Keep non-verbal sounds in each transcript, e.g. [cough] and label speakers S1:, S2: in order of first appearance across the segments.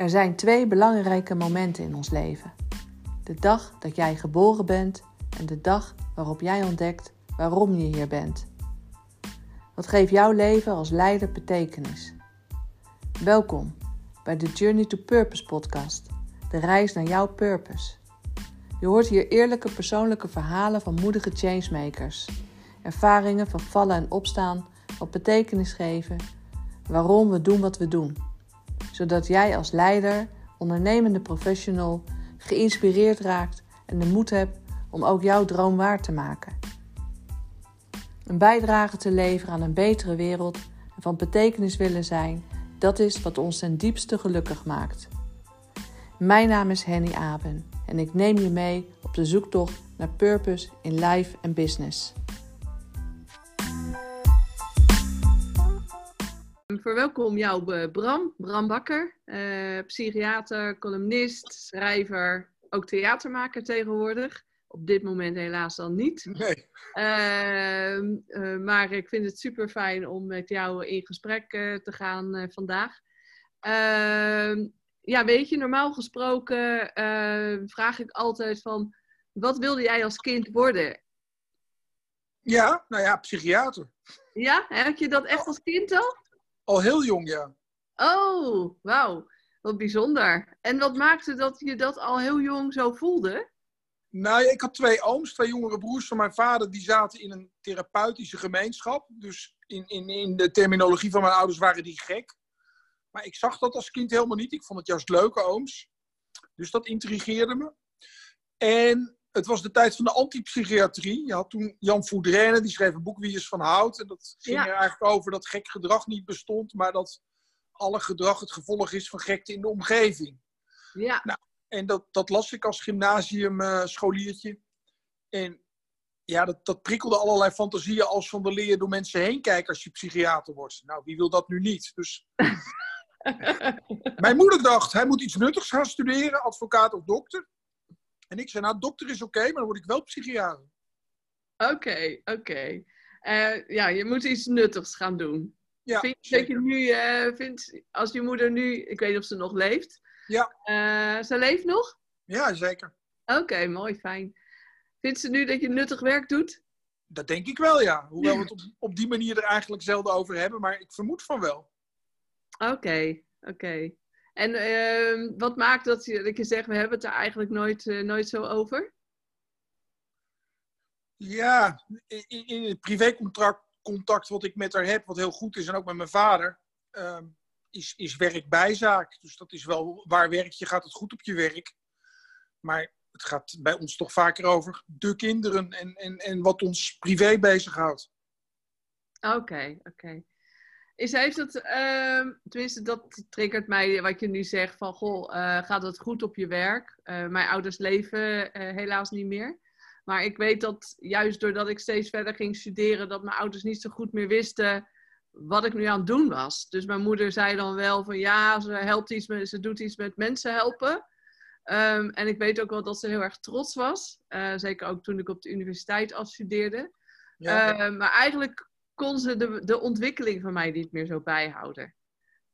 S1: Er zijn twee belangrijke momenten in ons leven. De dag dat jij geboren bent en de dag waarop jij ontdekt waarom je hier bent. Wat geeft jouw leven als leider betekenis? Welkom bij de Journey to Purpose podcast, de reis naar jouw purpose. Je hoort hier eerlijke persoonlijke verhalen van moedige changemakers, ervaringen van vallen en opstaan, wat betekenis geven, waarom we doen wat we doen zodat jij als leider, ondernemende professional geïnspireerd raakt en de moed hebt om ook jouw droom waar te maken. Een bijdrage te leveren aan een betere wereld en van betekenis willen zijn, dat is wat ons ten diepste gelukkig maakt. Mijn naam is Henny Aben en ik neem je mee op de zoektocht naar purpose in life en business. Verwelkom jou eh, Bram, Bram Bakker, eh, psychiater, columnist, schrijver, ook theatermaker tegenwoordig. Op dit moment helaas dan niet. Nee. Ehm, eh, maar ik vind het super fijn om met jou in gesprek te gaan vandaag. Ehm, ja, weet je, normaal gesproken vraag ik altijd van, wat wilde jij als kind worden?
S2: Ja, nou ja, psychiater.
S1: Ja, heb je dat echt als kind al?
S2: Al heel jong, ja.
S1: Oh, wauw. Wat bijzonder. En wat maakte dat je dat al heel jong zo voelde?
S2: Nou, ik had twee ooms, twee jongere broers van mijn vader. Die zaten in een therapeutische gemeenschap. Dus in, in, in de terminologie van mijn ouders waren die gek. Maar ik zag dat als kind helemaal niet. Ik vond het juist leuke ooms. Dus dat intrigeerde me. En het was de tijd van de antipsychiatrie. Je had toen Jan Voudrenne, die schreef een boek Wie is van Hout. En dat ging er eigenlijk over dat gek gedrag niet bestond, maar dat alle gedrag het gevolg is van gekte in de omgeving. Ja. Nou, en dat, dat las ik als gymnasiumscholiertje. en ja, dat, dat prikkelde allerlei fantasieën als van de leer door mensen heen kijken als je psychiater wordt. Nou, wie wil dat nu niet? Dus [laughs] mijn moeder dacht, hij moet iets nuttigs gaan studeren, advocaat of dokter. En ik zei, nou, dokter is oké, maar dan word ik wel psychiater.
S1: Oké, oké. Eh, ja, je moet iets nuttigs gaan doen. Ja, vind, dat je nu, uh, vindt, als je moeder nu, ik weet niet of ze nog leeft. Ja. Uh, ze leeft nog?
S2: Ja, zeker.
S1: Oké, mooi, fijn. Vindt ze nu dat je nuttig werk doet?
S2: Dat denk ik wel, ja. Hoewel we [laughs] het op, op die manier er eigenlijk zelden over hebben, maar ik vermoed van wel.
S1: Oké, oké. En uh, wat maakt dat je, dat je zegt, we hebben het er eigenlijk nooit, uh, nooit zo over?
S2: Ja, in, in het privécontact contact wat ik met haar heb, wat heel goed is, en ook met mijn vader, uh, is, is werk bijzaak. Dus dat is wel, waar werk je, gaat het goed op je werk. Maar het gaat bij ons toch vaker over de kinderen en, en, en wat ons privé bezighoudt.
S1: Oké, oké. Is, heeft het, uh, tenminste dat triggert mij wat je nu zegt van, goh, uh, gaat het goed op je werk? Uh, mijn ouders leven uh, helaas niet meer. Maar ik weet dat juist doordat ik steeds verder ging studeren, dat mijn ouders niet zo goed meer wisten wat ik nu aan het doen was. Dus mijn moeder zei dan wel van, ja, ze helpt iets met, ze doet iets met mensen helpen. Um, en ik weet ook wel dat ze heel erg trots was. zeker ook toen ik op de universiteit afstudeerde. Ja. Ehm, maar eigenlijk kon ze de, de ontwikkeling van mij niet meer zo bijhouden.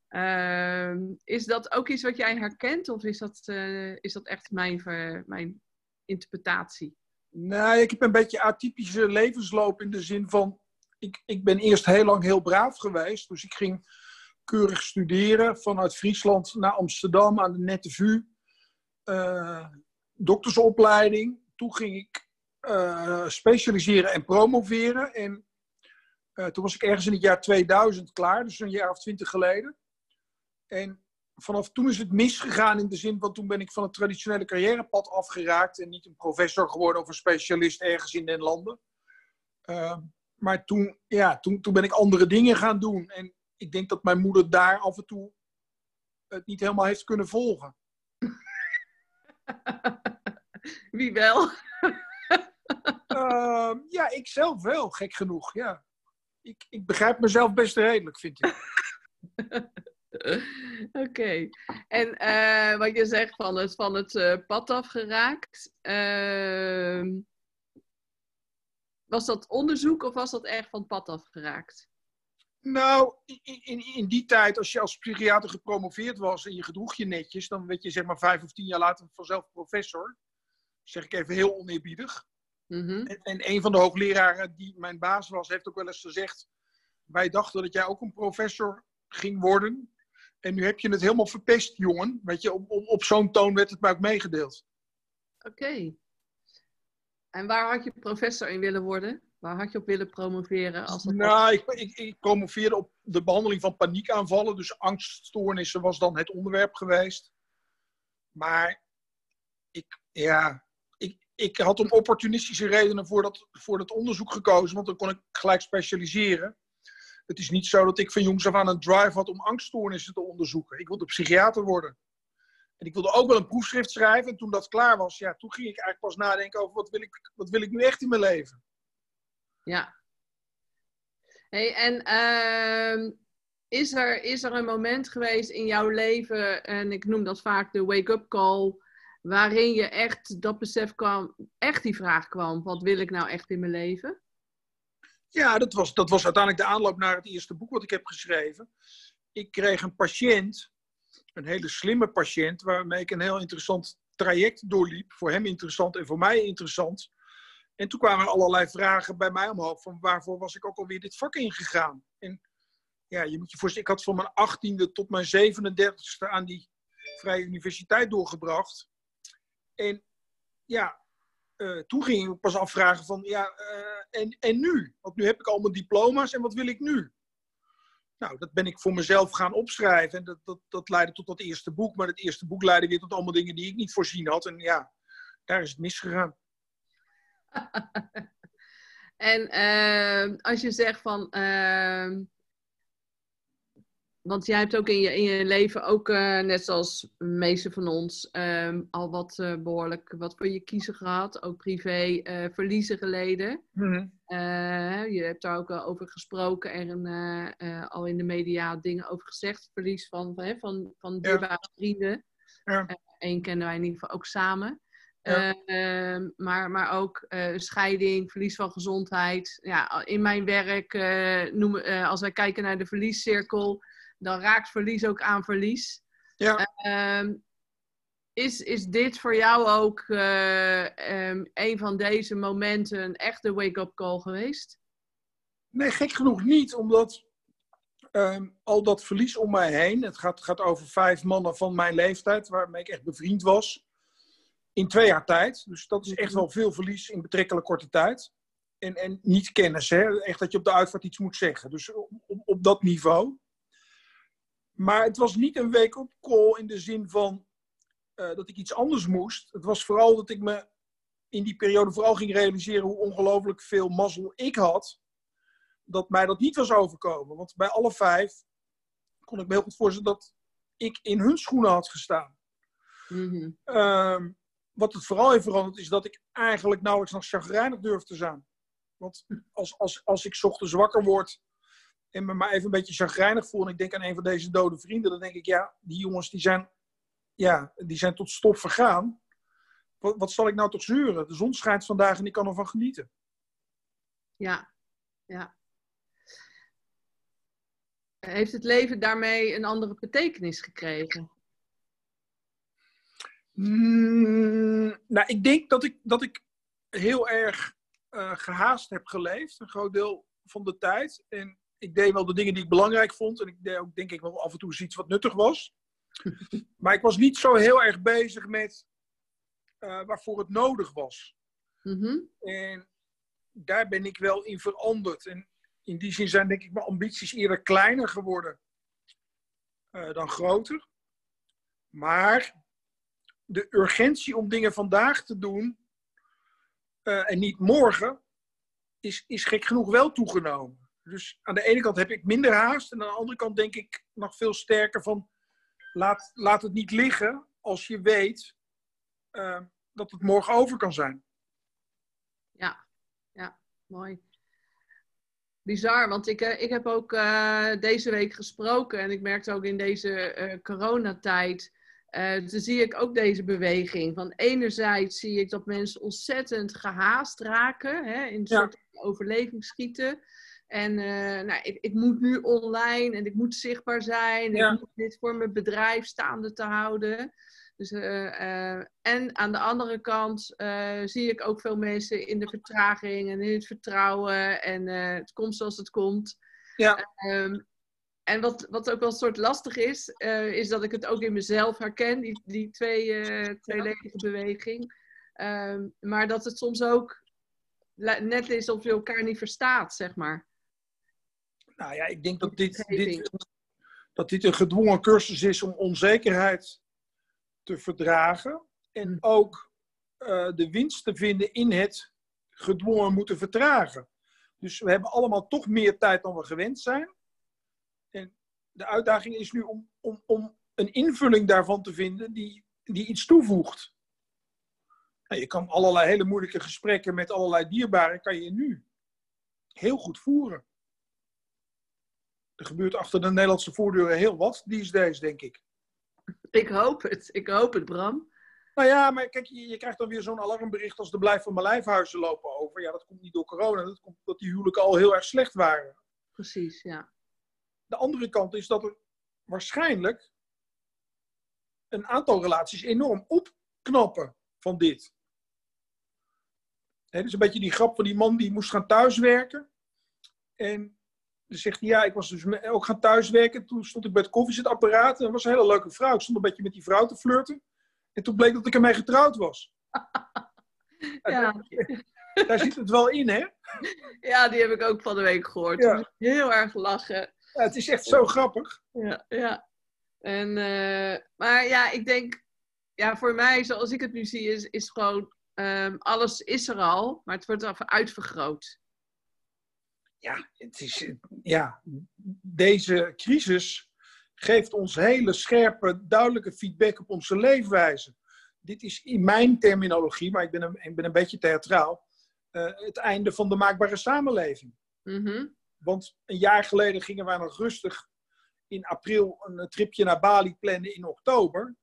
S1: Uh, is dat ook iets wat jij herkent of is dat, uh, is dat echt mijn, mijn interpretatie?
S2: Nee, ik heb een beetje atypische levensloop in de zin van, ik, ik ben eerst heel lang heel braaf geweest. Dus ik ging keurig studeren vanuit Friesland naar Amsterdam aan de Nette VU. Uh, doktersopleiding. Toen ging ik uh, specialiseren en promoveren. En uh, toen was ik ergens in het jaar 2000 klaar, dus een jaar of twintig geleden. En vanaf toen is het misgegaan in de zin van toen ben ik van het traditionele carrièrepad afgeraakt en niet een professor geworden of een specialist ergens in den landen. Uh, maar toen, ja, toen, toen ben ik andere dingen gaan doen. En ik denk dat mijn moeder daar af en toe het niet helemaal heeft kunnen volgen. [laughs]
S1: Wie wel?
S2: uh, ja, ik zelf wel, gek genoeg, ja ik, ik begrijp mezelf best redelijk, vind ik. [laughs]
S1: Oké. En uh, wat je zegt van het, van het uh, pad afgeraakt. Uh, was dat onderzoek of was dat echt van het pad afgeraakt?
S2: Nou, in, in, in die tijd, als je als psychiater gepromoveerd was en je gedroeg je netjes, dan werd je zeg maar vijf of tien jaar later vanzelf professor. zeg ik even heel oneerbiedig.
S1: Mhm.
S2: En, en een van de hoogleraren die mijn baas was, heeft ook wel eens gezegd: Wij dachten dat jij ook een professor ging worden. En nu heb je het helemaal verpest, jongen. Weet je, op, op, op zo'n toon werd het mij ook meegedeeld.
S1: Oké. En waar had je professor in willen worden? Waar had je op willen promoveren? Als dat
S2: Nou, ik, ik, ik promoveerde op de behandeling van paniekaanvallen. Dus angststoornissen was dan het onderwerp geweest. Maar ik, ja, ik, had om opportunistische redenen voor dat, voor dat onderzoek gekozen. Want dan kon ik gelijk specialiseren. Het is niet zo dat ik van jongs af aan een drive had om angststoornissen te onderzoeken. Ik wilde psychiater worden. En ik wilde ook wel een proefschrift schrijven. En toen dat klaar was, ja, toen ging ik eigenlijk pas nadenken over wat wil ik, wat wil ik nu echt in mijn leven.
S1: Ja. Hey, en ehm, is, er, is er een moment geweest in jouw leven, en ik noem dat vaak de wake-up call, waarin je echt dat besef kwam, echt die vraag kwam, wat wil ik nou echt in mijn leven?
S2: Ja, dat was, dat was uiteindelijk de aanloop naar het eerste boek wat ik heb geschreven. Ik kreeg een patiënt, een hele slimme patiënt, waarmee ik een heel interessant traject doorliep. Voor hem interessant en voor mij interessant. En toen kwamen er allerlei vragen bij mij omhoog van waarvoor was ik ook alweer dit vak ingegaan. En ja, je moet je voorstellen, ik had van mijn achttiende tot mijn 37ste aan die Vrije Universiteit doorgebracht. En ja, eh, toen ging ik pas afvragen van, ja, eh, en, en nu? Want nu heb ik al mijn diploma's en wat wil ik nu? Nou, dat ben ik voor mezelf gaan opschrijven. En dat, dat, dat leidde tot dat eerste boek. Maar het eerste boek leidde weer tot allemaal dingen die ik niet voorzien had. En ja, daar is het misgegaan. [laughs]
S1: en ehm, als je zegt van. Want jij hebt ook in je, in je leven, ook eh, net zoals de meeste van ons, ehm, al wat eh, behoorlijk wat voor je kiezen gehad. Ook privé eh, verliezen geleden.
S2: Mhm.
S1: Je hebt daar ook over gesproken en al in de media dingen over gezegd. Verlies van, van, van, van dierbare vrienden.
S2: Ja.
S1: Eén kennen wij in ieder geval ook samen.
S2: Ja.
S1: Eh, ehm, maar, maar ook scheiding, verlies van gezondheid. Ja, in mijn werk, noemen, eh, als wij kijken naar de verliescirkel, dan raakt verlies ook aan verlies.
S2: Ja.
S1: Ehm, is, is dit voor jou ook eh, ehm, een van deze momenten een echte wake-up call geweest?
S2: Nee, gek genoeg niet, omdat ehm, al dat verlies om mij heen, het gaat, gaat over vijf mannen van mijn leeftijd, waarmee ik echt bevriend was, in twee jaar tijd. Dus dat is echt wel veel verlies in betrekkelijk korte tijd. En, en niet kennis, hè? echt dat je op de uitvaart iets moet zeggen. Dus op, op, op dat niveau. Maar het was niet een wake-up call in de zin van eh, dat ik iets anders moest. Het was vooral dat ik me in die periode vooral ging realiseren hoe ongelooflijk veel mazzel ik had. Dat mij dat niet was overkomen. Want bij alle vijf kon ik me heel goed voorstellen dat ik in hun schoenen had gestaan.
S1: Mhm.
S2: Ehm, wat het vooral heeft veranderd is dat ik eigenlijk nauwelijks nog chagrijnig durf te zijn. Want als, als, als ik ochtends wakker word en me maar even een beetje chagrijnig voel en ik denk aan een van deze dode vrienden, dan denk ik, ja, die jongens die zijn, ja, die zijn tot stop vergaan. Wat, wat zal ik nou toch zeuren? De zon schijnt vandaag en ik kan ervan genieten.
S1: Ja, ja. Heeft het leven daarmee een andere betekenis gekregen?
S2: Mm, nou, ik denk dat ik, dat ik heel erg eh, gehaast heb geleefd, een groot deel van de tijd. En ik deed wel de dingen die ik belangrijk vond. En ik deed ook, denk ik, wel af en toe iets wat nuttig was. [laughs] maar ik was niet zo heel erg bezig met eh, waarvoor het nodig was.
S1: Mhm.
S2: En daar ben ik wel in veranderd. En in die zin zijn, denk ik, mijn ambities eerder kleiner geworden eh, dan groter. Maar de urgentie om dingen vandaag te doen eh, en niet morgen, is, is gek genoeg wel toegenomen. Dus aan de ene kant heb ik minder haast en aan de andere kant denk ik nog veel sterker van laat, laat het niet liggen als je weet eh, dat het morgen over kan zijn.
S1: Ja, ja, mooi. Bizar, want ik, eh, ik heb ook eh, deze week gesproken en ik merkte ook in deze eh, coronatijd, eh dan zie ik ook deze beweging. Van enerzijds zie ik dat mensen ontzettend gehaast raken, hè, in een
S2: Ja.
S1: soort overleving schieten. En uh, nou, ik, ik, moet nu online en ik moet zichtbaar zijn. Ja. Ik moet dit voor mijn bedrijf staande te houden. Dus, uh, en aan de andere kant zie ik ook veel mensen in de vertraging en in het vertrouwen. En het komt zoals het komt. Ja. Um, en wat, wat ook wel een soort lastig is, is dat ik het ook in mezelf herken, die, die twee, tweeledige beweging. Um, maar dat het soms ook net is of je elkaar niet verstaat, zeg maar.
S2: Nou ja, ik denk dat dit, dit, dat dit een gedwongen cursus is om onzekerheid te verdragen. En ook uh, de winst te vinden in het gedwongen moeten vertragen. Dus we hebben allemaal toch meer tijd dan we gewend zijn. En de uitdaging is nu om, om, om een invulling daarvan te vinden die, die iets toevoegt. Nou, je kan allerlei hele moeilijke gesprekken met allerlei dierbaren, kan je nu heel goed voeren. Er gebeurt achter de Nederlandse voordeuren heel wat these days, denk ik.
S1: Ik hoop het. Ik hoop het, Bram.
S2: Nou ja, maar kijk, je, je krijgt dan weer zo'n alarmbericht als de blijf van mijn lijfhuizen lopen over. Ja, dat komt niet door corona. Dat komt omdat die huwelijken al heel erg slecht waren.
S1: Precies, ja.
S2: De andere kant is dat er waarschijnlijk een aantal relaties enorm opknappen van dit. Het is een beetje die grap van die man die moest gaan thuiswerken. En zegt hij, ja, ik was dus ook gaan thuiswerken. Toen stond ik bij het koffiezetapparaat. En dat was een hele leuke vrouw. Ik stond een beetje met die vrouw te flirten. En toen bleek dat ik ermee getrouwd was. [laughs] ja. [laughs] Daar, zit het wel in, hè?
S1: Ja, die heb ik ook van de week gehoord. Ja. Heel erg lachen.
S2: Ja, het is echt zo grappig.
S1: Ja, ja. En, uh, maar ja, ik denk, ja, voor mij, zoals ik het nu zie, is, is gewoon um, alles is er al, maar het wordt even uitvergroot
S2: ja, het is, ja, deze crisis geeft ons hele scherpe, duidelijke feedback op onze leefwijze. Dit is in mijn terminologie, maar ik ben een, ik ben een beetje theatraal, uh, het einde van de maakbare samenleving. Mm Want een jaar geleden gingen wij nog rustig in april een tripje naar Bali plannen in oktober.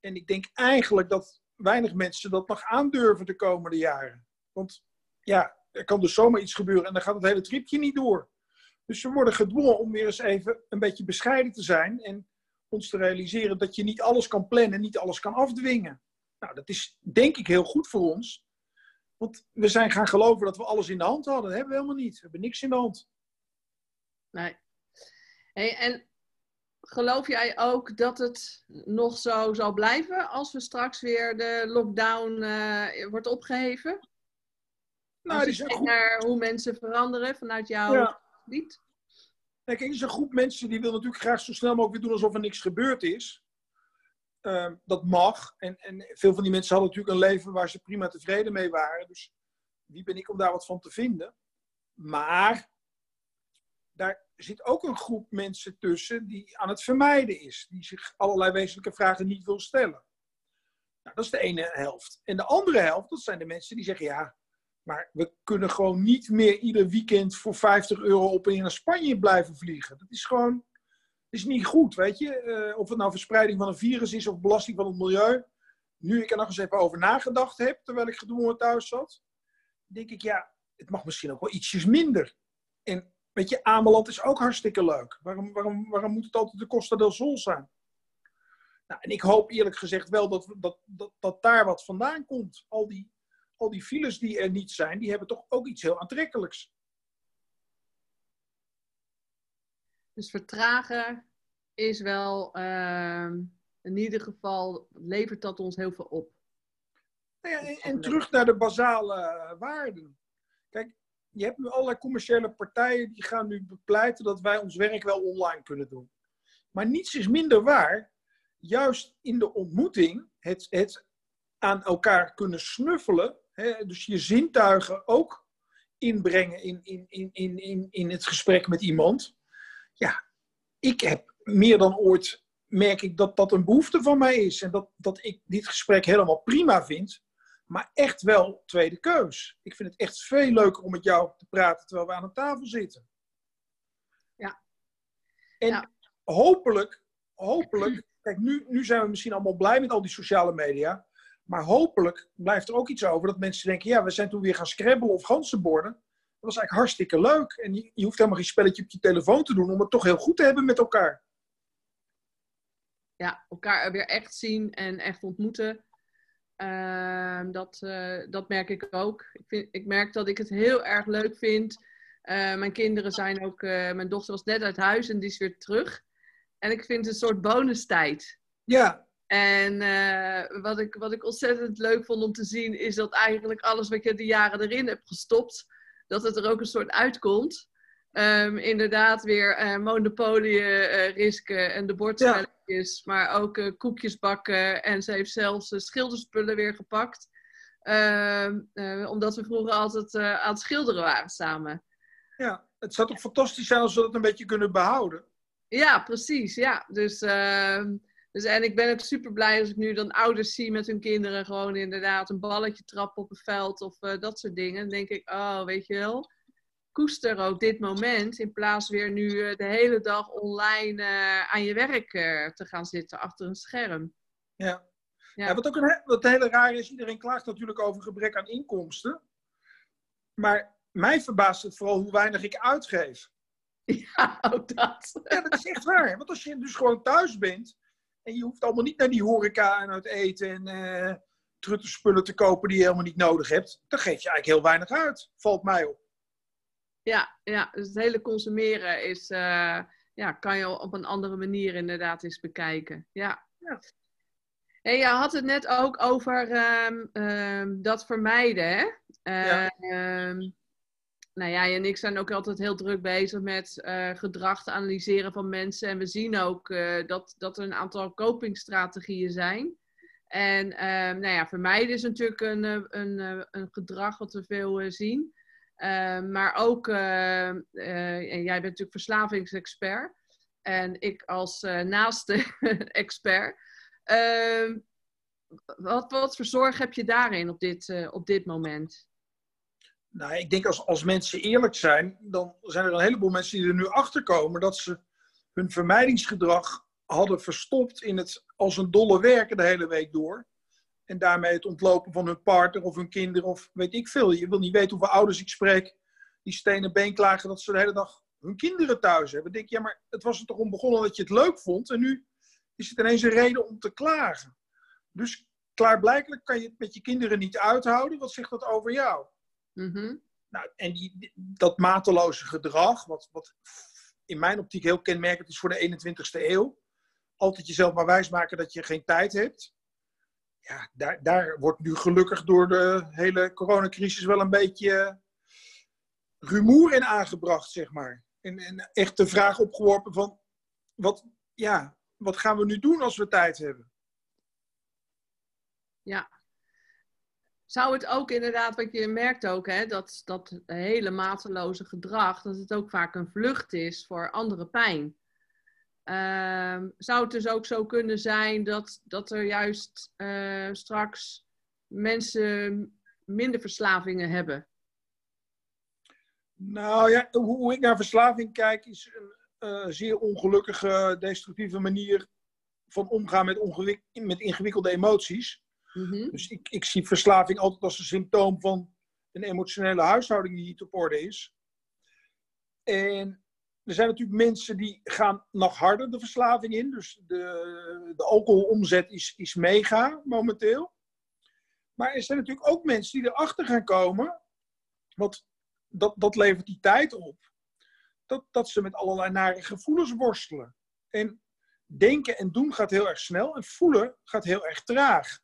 S2: En ik denk eigenlijk dat weinig mensen dat nog aandurven de komende jaren. Want ja, er kan dus zomaar iets gebeuren en dan gaat het hele tripje niet door. Dus we worden gedwongen om weer eens even een beetje bescheiden te zijn en ons te realiseren dat je niet alles kan plannen, niet alles kan afdwingen. Nou, dat is denk ik heel goed voor ons. Want we zijn gaan geloven dat we alles in de hand hadden. Dat hebben we helemaal niet. We hebben niks in de hand.
S1: Nee. Hey, en geloof jij ook dat het nog zo zal blijven als we straks weer de lockdown uh, wordt opgeheven? Nou, je kijkt naar hoe mensen veranderen vanuit jouw ja. gebied.
S2: Kijk, er is een groep mensen die wil natuurlijk graag zo snel mogelijk weer doen alsof er niks gebeurd is. Uh, dat mag. En, en veel van die mensen hadden natuurlijk een leven waar ze prima tevreden mee waren. Dus wie ben ik om daar wat van te vinden? Maar daar zit ook een groep mensen tussen die aan het vermijden is. Die zich allerlei wezenlijke vragen niet wil stellen. Nou, dat is de ene helft. En de andere helft, dat zijn de mensen die zeggen: ja, maar we kunnen gewoon niet meer ieder weekend voor 50 euro op en naar Spanje blijven vliegen. Dat is gewoon is niet goed, weet je. Uh, of het nou verspreiding van een virus is of belasting van het milieu. Nu ik er nog eens even over nagedacht heb, terwijl ik gedwongen thuis zat, denk ik, ja, het mag misschien ook wel ietsjes minder. En weet je, Ameland is ook hartstikke leuk. Waarom, waarom, waarom moet het altijd de Costa del Sol zijn? Nou, en ik hoop eerlijk gezegd wel dat, dat, dat, dat daar wat vandaan komt. Al die al die files die er niet zijn, die hebben toch ook iets heel aantrekkelijks.
S1: Dus vertragen is wel, ehm, in ieder geval, levert dat ons heel veel op.
S2: Nou ja, en, en, terug naar de basale waarden. Kijk, je hebt nu allerlei commerciële partijen die gaan nu bepleiten dat wij ons werk wel online kunnen doen. Maar niets is minder waar. Juist in de ontmoeting, het, het aan elkaar kunnen snuffelen, dus je zintuigen ook inbrengen in, in, in, in, in, in het gesprek met iemand. Ja, ik heb meer dan ooit, merk ik dat dat een behoefte van mij is. En dat, dat ik dit gesprek helemaal prima vind. Maar echt wel tweede keus. Ik vind het echt veel leuker om met jou te praten terwijl we aan een tafel zitten.
S1: Ja.
S2: En hopelijk, hopelijk, kijk, nu, nu zijn we misschien allemaal blij met al die sociale media. Maar hopelijk blijft er ook iets over dat mensen denken: ja, we zijn toen weer gaan scrabbelen of ganzenborden. was eigenlijk hartstikke leuk. En je, je hoeft helemaal geen spelletje op je telefoon te doen om het toch heel goed te hebben met elkaar.
S1: Ja, elkaar weer echt zien en echt ontmoeten. Ehm, dat, eh, dat merk ik ook. Ik, vind, ik merk dat ik het heel erg leuk vind. Uh, mijn kinderen zijn ook, uh, mijn dochter was net uit huis en die is weer terug. En ik vind het een soort bonustijd.
S2: Ja.
S1: En wat, ik, wat ik ontzettend leuk vond om te zien, is dat eigenlijk alles wat je de jaren erin hebt gestopt, dat het er ook een soort uitkomt. Um, inderdaad, weer uh, monopolie uh, risken en de bordspelletjes, maar ook koekjes bakken. En ze heeft zelfs schilderspullen weer gepakt. Ehm, omdat we vroeger altijd aan het schilderen waren samen.
S2: Ja, het zou toch fantastisch zijn als we dat een beetje kunnen behouden?
S1: Ja, precies. Ja. Dus, ehm, dus, en ik ben ook super blij als ik nu dan ouders zie met hun kinderen gewoon inderdaad een balletje trappen op een veld of dat soort dingen. Dan denk ik, oh, weet je wel koester ook dit moment in plaats weer nu eh, de hele dag online uh, aan je werk te gaan zitten achter een scherm.
S2: Ja. ja. ja wat ook een, wat hele raar is, iedereen klaagt natuurlijk over gebrek aan inkomsten. Maar mij verbaast het vooral hoe weinig ik uitgeef. [laughs]
S1: Ja, ook dat.
S2: Ja, dat is echt waar. Want als je dus gewoon thuis bent en je hoeft allemaal niet naar die horeca en uit eten en uh, truttenspullen te kopen die je helemaal niet nodig hebt, dan geef je eigenlijk heel weinig uit, valt mij op.
S1: Ja, ja, dus het hele consumeren is, uh, ja, kan je op een andere manier inderdaad eens bekijken. Ja. ja. En je had het net ook over um, um, dat vermijden, hè? Uh, ja. Um, nou ja, en ik zijn ook altijd heel druk bezig met uh, gedrag te analyseren van mensen. En we zien ook uh, dat, dat er een aantal copingstrategieën zijn. En nou ja, vermijden is natuurlijk een, een, een gedrag wat we veel zien. Ehm, maar ook, en jij bent natuurlijk verslavingsexpert. En ik als naaste [laughs] expert. Ehm, wat, wat voor zorg heb je daarin op dit, op dit moment?
S2: Nou, ik denk als, als mensen eerlijk zijn, dan zijn er een heleboel mensen die er nu achter komen dat ze hun vermijdingsgedrag hadden verstopt in het als een dolle werken de hele week door. En daarmee het ontlopen van hun partner of hun kinderen of weet ik veel. Je wil niet weten hoeveel ouders ik spreek die stenen been klagen dat ze de hele dag hun kinderen thuis hebben. Dan denk je, ja, maar het was er toch om begonnen dat je het leuk vond. En nu is het ineens een reden om te klagen. Dus klaarblijkelijk kan je het met je kinderen niet uithouden. Wat zegt dat over jou?
S1: Mm
S2: Nou, en die, dat mateloze gedrag, wat, wat in mijn optiek heel kenmerkend is voor de 21ste eeuw. Altijd jezelf maar wijsmaken dat je geen tijd hebt ja, daar, daar wordt nu gelukkig door de hele coronacrisis wel een beetje rumoer in aangebracht, zeg maar. En, en echt de vraag opgeworpen van, wat, ja, wat gaan we nu doen als we tijd hebben?
S1: Ja. Zou het ook inderdaad, wat je merkt ook, hè, dat dat hele mateloze gedrag, dat het ook vaak een vlucht is voor andere pijn. Uh, zou het dus ook zo kunnen zijn dat, dat er juist uh, straks mensen minder verslavingen hebben?
S2: Nou ja, hoe ik naar verslaving kijk is een uh, zeer ongelukkige, destructieve manier van omgaan met, met ingewikkelde emoties.
S1: -hmm.
S2: Dus ik, ik zie verslaving altijd als een symptoom van een emotionele huishouding die niet op orde is. En er zijn natuurlijk mensen die gaan nog harder de verslaving in. Dus de, de alcoholomzet is, is mega momenteel. Maar er zijn natuurlijk ook mensen die erachter gaan komen. Want dat, dat levert die tijd op. Dat, dat ze met allerlei nare gevoelens worstelen. En denken en doen gaat heel erg snel. En voelen gaat heel erg traag.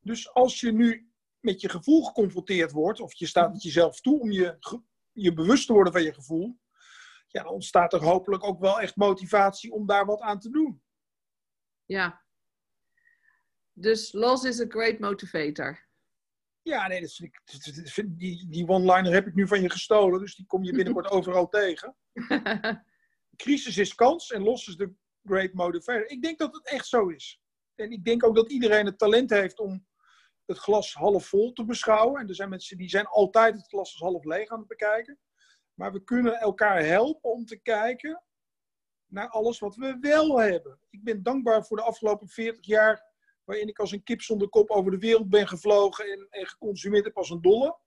S2: Dus als je nu met je gevoel geconfronteerd wordt. Of je staat met jezelf toe om je, je bewust te worden van je gevoel ja, dan ontstaat er hopelijk ook wel echt motivatie om daar wat aan te doen.
S1: Ja. Dus loss is a great motivator.
S2: Ja, nee, dat vind ik, die, die one-liner heb ik nu van je gestolen, dus die kom je binnenkort [laughs] overal tegen. Crisis is kans en los is de great motivator. Ik denk dat het echt zo is. En ik denk ook dat iedereen het talent heeft om het glas half vol te beschouwen. En er zijn mensen die zijn altijd het glas als half leeg aan het bekijken. Maar we kunnen elkaar helpen om te kijken naar alles wat we wel hebben. Ik ben dankbaar voor de afgelopen 40 jaar, waarin ik als een kip zonder kop over de wereld ben gevlogen en, en geconsumeerd heb als een dolle.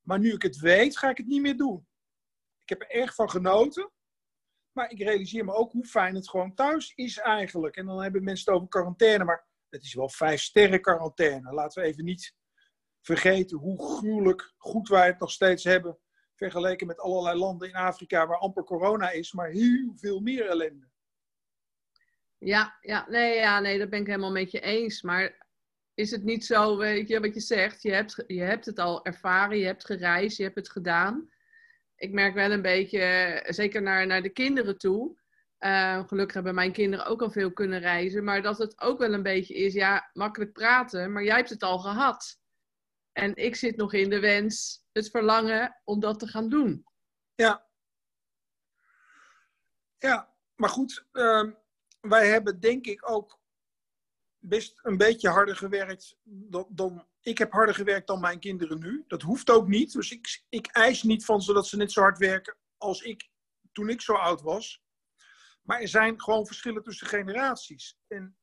S2: Maar nu ik het weet, ga ik het niet meer doen. Ik heb er erg van genoten. Maar ik realiseer me ook hoe fijn het gewoon thuis is eigenlijk. En dan hebben mensen het over quarantaine, maar het is wel vijf sterren quarantaine. Laten we even niet vergeten hoe gruwelijk goed wij het nog steeds hebben. Vergeleken met allerlei landen in Afrika waar amper corona is, maar heel veel meer ellende.
S1: Ja, ja, nee, ja, nee, dat ben ik helemaal met je eens. Maar is het niet zo, weet je, wat je zegt, je hebt, je hebt het al ervaren, je hebt gereisd, je hebt het gedaan. Ik merk wel een beetje, zeker naar, naar de kinderen toe. Uh, gelukkig hebben mijn kinderen ook al veel kunnen reizen. Maar dat het ook wel een beetje is, ja, makkelijk praten, maar jij hebt het al gehad. En ik zit nog in de wens, het verlangen om dat te gaan doen.
S2: Ja. Ja, maar goed, uh, wij hebben denk ik ook best een beetje harder gewerkt dan, dan, ik heb harder gewerkt dan mijn kinderen nu. Dat hoeft ook niet. Dus ik, ik eis niet van ze dat ze net zo hard werken als ik toen ik zo oud was. Maar er zijn gewoon verschillen tussen generaties. En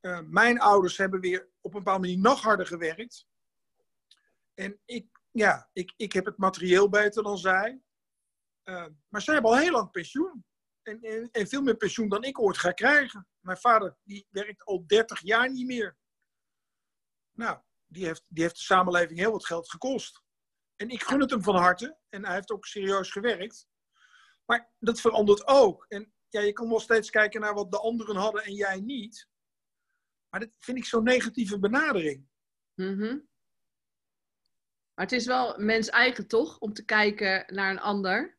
S2: uh, mijn ouders hebben weer op een bepaalde manier nog harder gewerkt. En ik, ja, ik, ik heb het materieel beter dan zij. Uh, maar zij hebben al heel lang pensioen en, en, veel meer pensioen dan ik ooit ga krijgen. Mijn vader die werkt al 30 jaar niet meer. Nou, die heeft, die heeft de samenleving heel wat geld gekost. En ik gun het hem van harte. En hij heeft ook serieus gewerkt. Maar dat verandert ook. En ja, je kan wel steeds kijken naar wat de anderen hadden en jij niet. Maar dat vind ik zo'n negatieve benadering.
S1: Mm Maar het is wel mens eigen toch? Om te kijken naar een ander.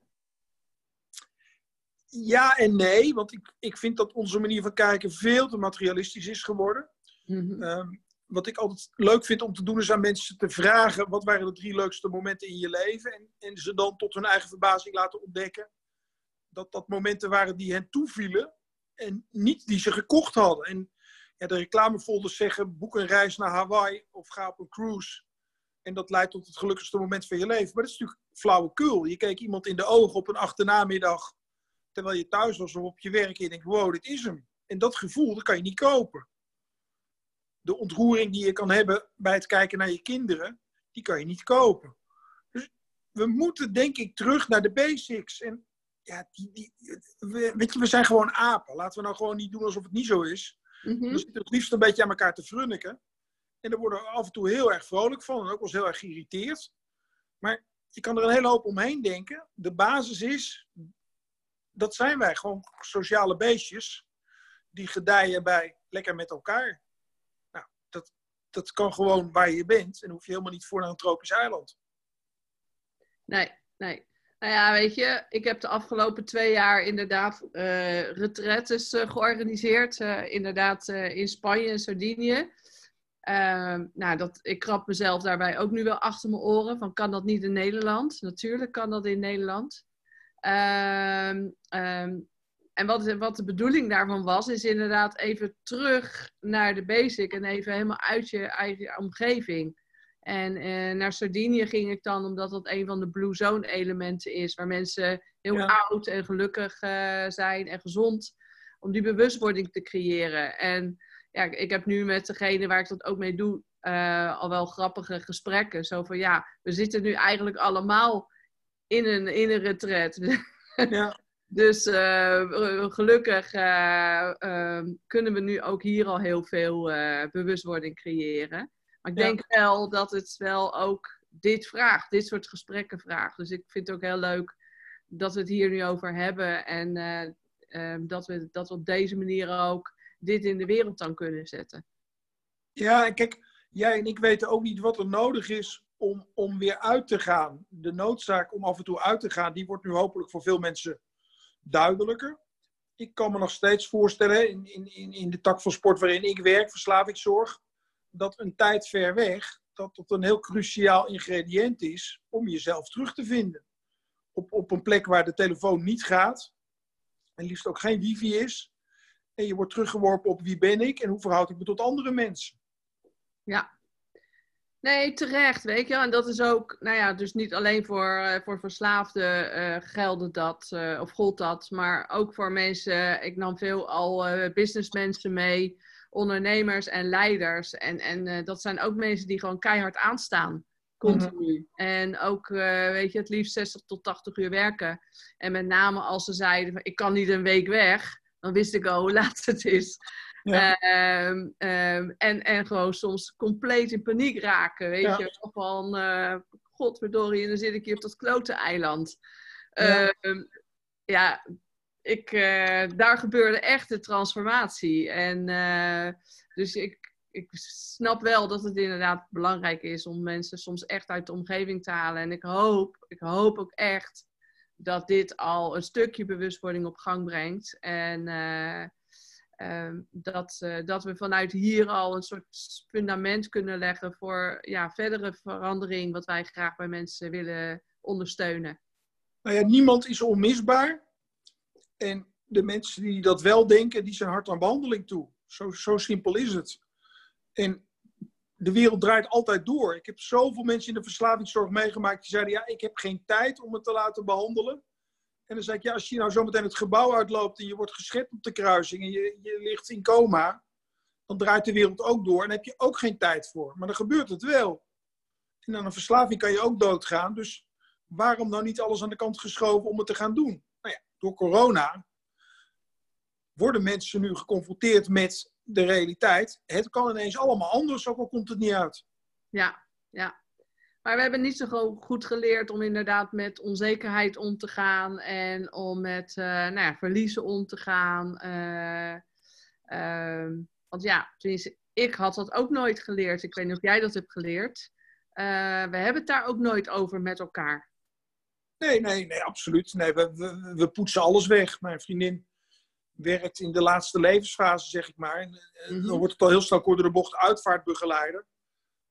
S2: Ja en nee, want ik, ik vind dat onze manier van kijken veel te materialistisch is geworden. Mhm. Ehm, wat ik altijd leuk vind om te doen is aan mensen te vragen: wat waren de drie leukste momenten in je leven? En, en ze dan tot hun eigen verbazing laten ontdekken dat dat momenten waren die hen toevielen en niet die ze gekocht hadden. En ja, de reclamefolders zeggen: boek een reis naar Hawaii of ga op een cruise. En dat leidt tot het gelukkigste moment van je leven. Maar dat is natuurlijk flauwekul. Je keek iemand in de ogen op een achternamiddag terwijl je thuis was of op je werk en je denkt, wow, dit is hem. En dat gevoel, dat kan je niet kopen. De ontroering die je kan hebben bij het kijken naar je kinderen, die kan je niet kopen. Dus we moeten denk ik terug naar de basics. En ja, die, die, we, weet je, we zijn gewoon apen. Laten we nou gewoon niet doen alsof het niet zo is. Mm We zitten het liefst een beetje aan elkaar te frunniken. En daar worden we af en toe heel erg vrolijk van en ook wel eens heel erg geïrriteerd. Maar je kan er een hele hoop omheen denken. De basis is, dat zijn wij, gewoon sociale beestjes die gedijen bij lekker met elkaar. Nou, dat, dat kan gewoon waar je bent en hoef je helemaal niet voor naar een tropisch eiland.
S1: Nee, nee. Nou ja, weet je, ik heb de afgelopen twee jaar inderdaad uh, retretes uh, georganiseerd. Uh, inderdaad in Spanje en Sardinië. Ehm, nou, dat, ik krap mezelf daarbij ook nu wel achter mijn oren. Van kan dat niet in Nederland? Natuurlijk kan dat in Nederland. Um, en wat, wat de bedoeling daarvan was, is inderdaad even terug naar de basic en even helemaal uit je eigen omgeving. En eh, naar Sardinië ging ik dan, omdat dat een van de Blue Zone elementen is, waar mensen heel oud en gelukkig uh, zijn en gezond, om die bewustwording te creëren. En ja, ik heb nu met degene waar ik dat ook mee doe, uh, al wel grappige gesprekken. Zo van ja, we zitten nu eigenlijk allemaal in een, in een retret. [laughs] Ja. dus gelukkig uh, kunnen we nu ook hier al heel veel eh, bewustwording creëren. Maar ik denk wel dat het wel ook dit vraagt, dit soort gesprekken vraagt. Dus ik vind het ook heel leuk dat we het hier nu over hebben en ehm, dat, we, dat we op deze manier ook dit in de wereld dan kunnen zetten.
S2: Ja, kijk, jij en ik weten ook niet wat er nodig is om, om weer uit te gaan. De noodzaak om af en toe uit te gaan, die wordt nu hopelijk voor veel mensen duidelijker. Ik kan me nog steeds voorstellen, in, in, in de tak van sport waarin ik werk, verslavingszorg, dat een tijd ver weg, dat dat een heel cruciaal ingrediënt is om jezelf terug te vinden. Op, op een plek waar de telefoon niet gaat, en liefst ook geen wifi is, en je wordt teruggeworpen op wie ben ik en hoe verhoud ik me tot andere mensen.
S1: Ja, Nee, terecht, weet je. En dat is ook, nou ja, dus niet alleen voor, uh, voor verslaafden uh, gelden dat, uh, of gold dat, maar ook voor mensen, ik nam veel al businessmensen mee, ondernemers en leiders. En, en dat zijn ook mensen die gewoon keihard aanstaan. Continu. En ook, eh, weet je, het liefst 60 tot 80 uur werken. En met name als ze zeiden, van, ik kan niet een week weg. Dan wist ik al hoe [laughs] laat het is. Ehm, ehm, en, en gewoon soms compleet in paniek raken. Weet je, van uh, godverdorie, en dan zit ik hier op dat klote eiland. Ja, ehm, ja ik, uh, daar gebeurde echt de transformatie. En uh, dus ik, ik snap wel dat het inderdaad belangrijk is om mensen soms echt uit de omgeving te halen. En ik hoop, ik hoop ook echt dat dit al een stukje bewustwording op gang brengt. En uh, uh, dat, dat we vanuit hier al een soort fundament kunnen leggen voor ja, verdere verandering, wat wij graag bij mensen willen ondersteunen.
S2: Nou ja, niemand is onmisbaar. En de mensen die dat wel denken, die zijn hard aan behandeling toe. Zo, simpel is het. En de wereld draait altijd door. Ik heb zoveel mensen in de verslavingszorg meegemaakt die zeiden: Ja, ik heb geen tijd om het te laten behandelen. En dan zei ik: Ja, als je nou zometeen het gebouw uitloopt en je wordt geschept op de kruising en je, je ligt in coma, dan draait de wereld ook door en heb je ook geen tijd voor. Maar dan gebeurt het wel. En aan een verslaving kan je ook doodgaan. Dus waarom nou niet alles aan de kant geschoven om het te gaan doen? Nou ja, door corona worden mensen nu geconfronteerd met de realiteit. Het kan ineens allemaal anders, ook al komt het niet uit.
S1: Ja, ja. Maar we hebben niet zo goed geleerd om inderdaad met onzekerheid om te gaan en om met uh, nou ja, verliezen om te gaan. Uh, uh, want ja, tenminste, ik had dat ook nooit geleerd. Ik weet niet of jij dat hebt geleerd. Eh, we hebben het daar ook nooit over met elkaar.
S2: Nee, nee, nee, absoluut. Nee, we, we, we poetsen alles weg. Mijn vriendin werkt in de laatste levensfase, zeg ik maar. En, mm Dan wordt het al heel snel kort door de bocht uitvaartbegeleider.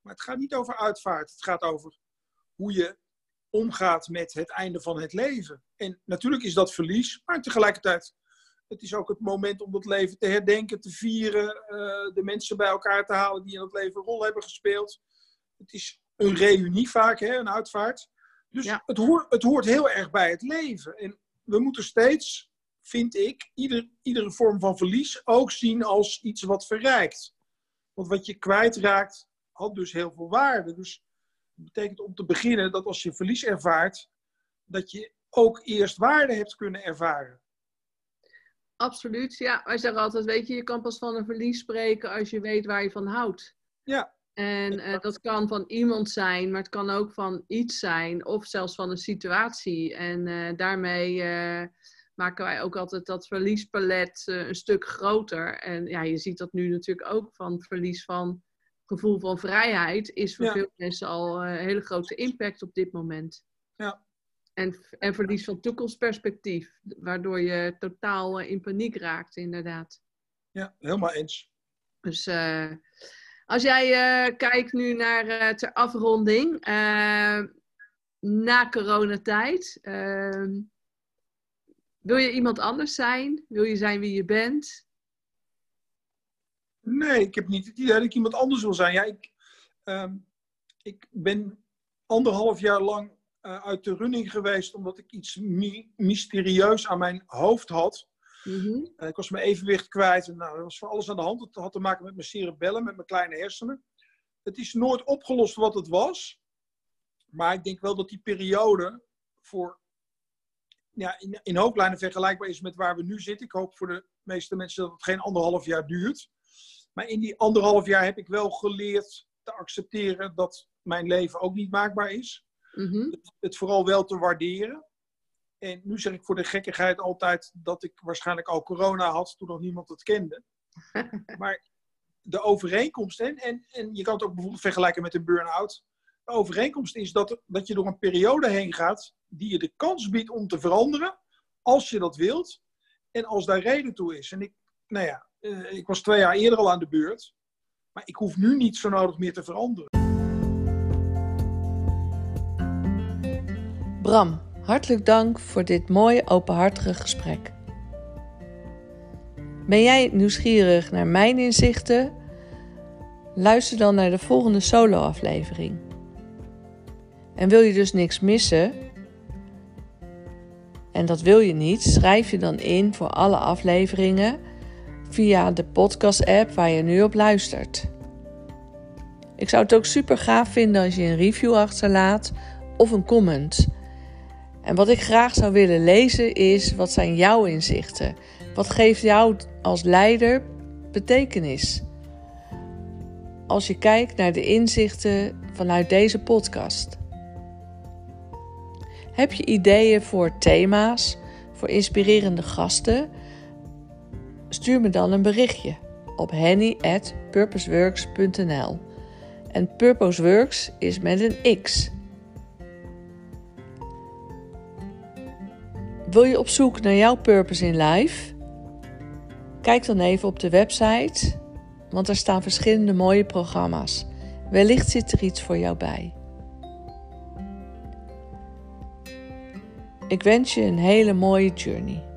S2: Maar het gaat niet over uitvaart. Het gaat over hoe je omgaat met het einde van het leven. En natuurlijk is dat verlies, maar tegelijkertijd het is ook het moment om dat leven te herdenken, te vieren, uh, de mensen bij elkaar te halen die in het leven een rol hebben gespeeld. Het is een reunie vaak, hè, een uitvaart. Dus ja. het, hoort, het hoort heel erg bij het leven. En we moeten steeds vind ik, ieder, iedere vorm van verlies ook zien als iets wat verrijkt. Want wat je kwijtraakt, had dus heel veel waarde. Dus dat betekent om te beginnen dat als je verlies ervaart, dat je ook eerst waarde hebt kunnen ervaren.
S1: Absoluut, ja. Wij zeggen altijd, weet je, je kan pas van een verlies spreken als je weet waar je van houdt.
S2: Ja.
S1: En uh, dat kan van iemand zijn, maar het kan ook van iets zijn, of zelfs van een situatie. En uh, daarmee uh, maken wij ook altijd dat verliespalet een stuk groter. En ja, je ziet dat nu natuurlijk ook van verlies van gevoel van vrijheid is voor ja. veel mensen al een hele grote impact op dit moment.
S2: Ja.
S1: En, en verlies van toekomstperspectief, waardoor je totaal in paniek raakt, inderdaad.
S2: Ja, helemaal eens.
S1: Dus als jij uh, kijkt nu naar ter afronding, na coronatijd, ehm, wil je iemand anders zijn? Wil je zijn wie je bent?
S2: Nee, ik heb niet het idee dat ik iemand anders wil zijn. Ja, ik, uh, ik ben anderhalf jaar lang uit de running geweest omdat ik iets my mysterieus aan mijn hoofd had. Mm -hmm. uh, ik was mijn evenwicht kwijt. En, nou, er was van alles aan de hand. Het had te maken met mijn cerebellen, met mijn kleine hersenen. Het is nooit opgelost wat het was. Maar ik denk wel dat die periode voor ja, in, in hoofdlijnen vergelijkbaar is met waar we nu zitten. Ik hoop voor de meeste mensen dat het geen anderhalf jaar duurt. Maar in die anderhalf jaar heb ik wel geleerd te accepteren dat mijn leven ook niet maakbaar is. Mm -hmm. het, het, vooral wel te waarderen. En nu zeg ik voor de gekkigheid altijd dat ik waarschijnlijk al corona had toen nog niemand het kende. [laughs] maar de overeenkomst, en, en, en je kan het ook bijvoorbeeld vergelijken met een burn-out. De overeenkomst is dat, dat je door een periode heen gaat die je de kans biedt om te veranderen, als je dat wilt en als daar reden toe is. En ik, nou ja, uh, ik was twee jaar eerder al aan de beurt, maar ik hoef nu niet zo nodig meer te veranderen.
S1: Bram, hartelijk dank voor dit mooie openhartige gesprek. Ben jij nieuwsgierig naar mijn inzichten? Luister dan naar de volgende solo-aflevering. En wil je dus niks missen? En dat wil je niet? Schrijf je dan in voor alle afleveringen via de podcast-app waar je nu op luistert. Ik zou het ook super gaaf vinden als je een review achterlaat of een comment. En wat ik graag zou willen lezen is: wat zijn jouw inzichten? Wat geeft jou als leider betekenis? Als je kijkt naar de inzichten vanuit deze podcast. Heb je ideeën voor thema's, voor inspirerende gasten? Stuur me dan een berichtje op henny@purposeworks.nl. En Purposeworks is met een X. Wil je op zoek naar jouw purpose in life? Kijk dan even op de website, want er staan verschillende mooie programma's. Wellicht zit er iets voor jou bij. Ik wens je een hele mooie journey.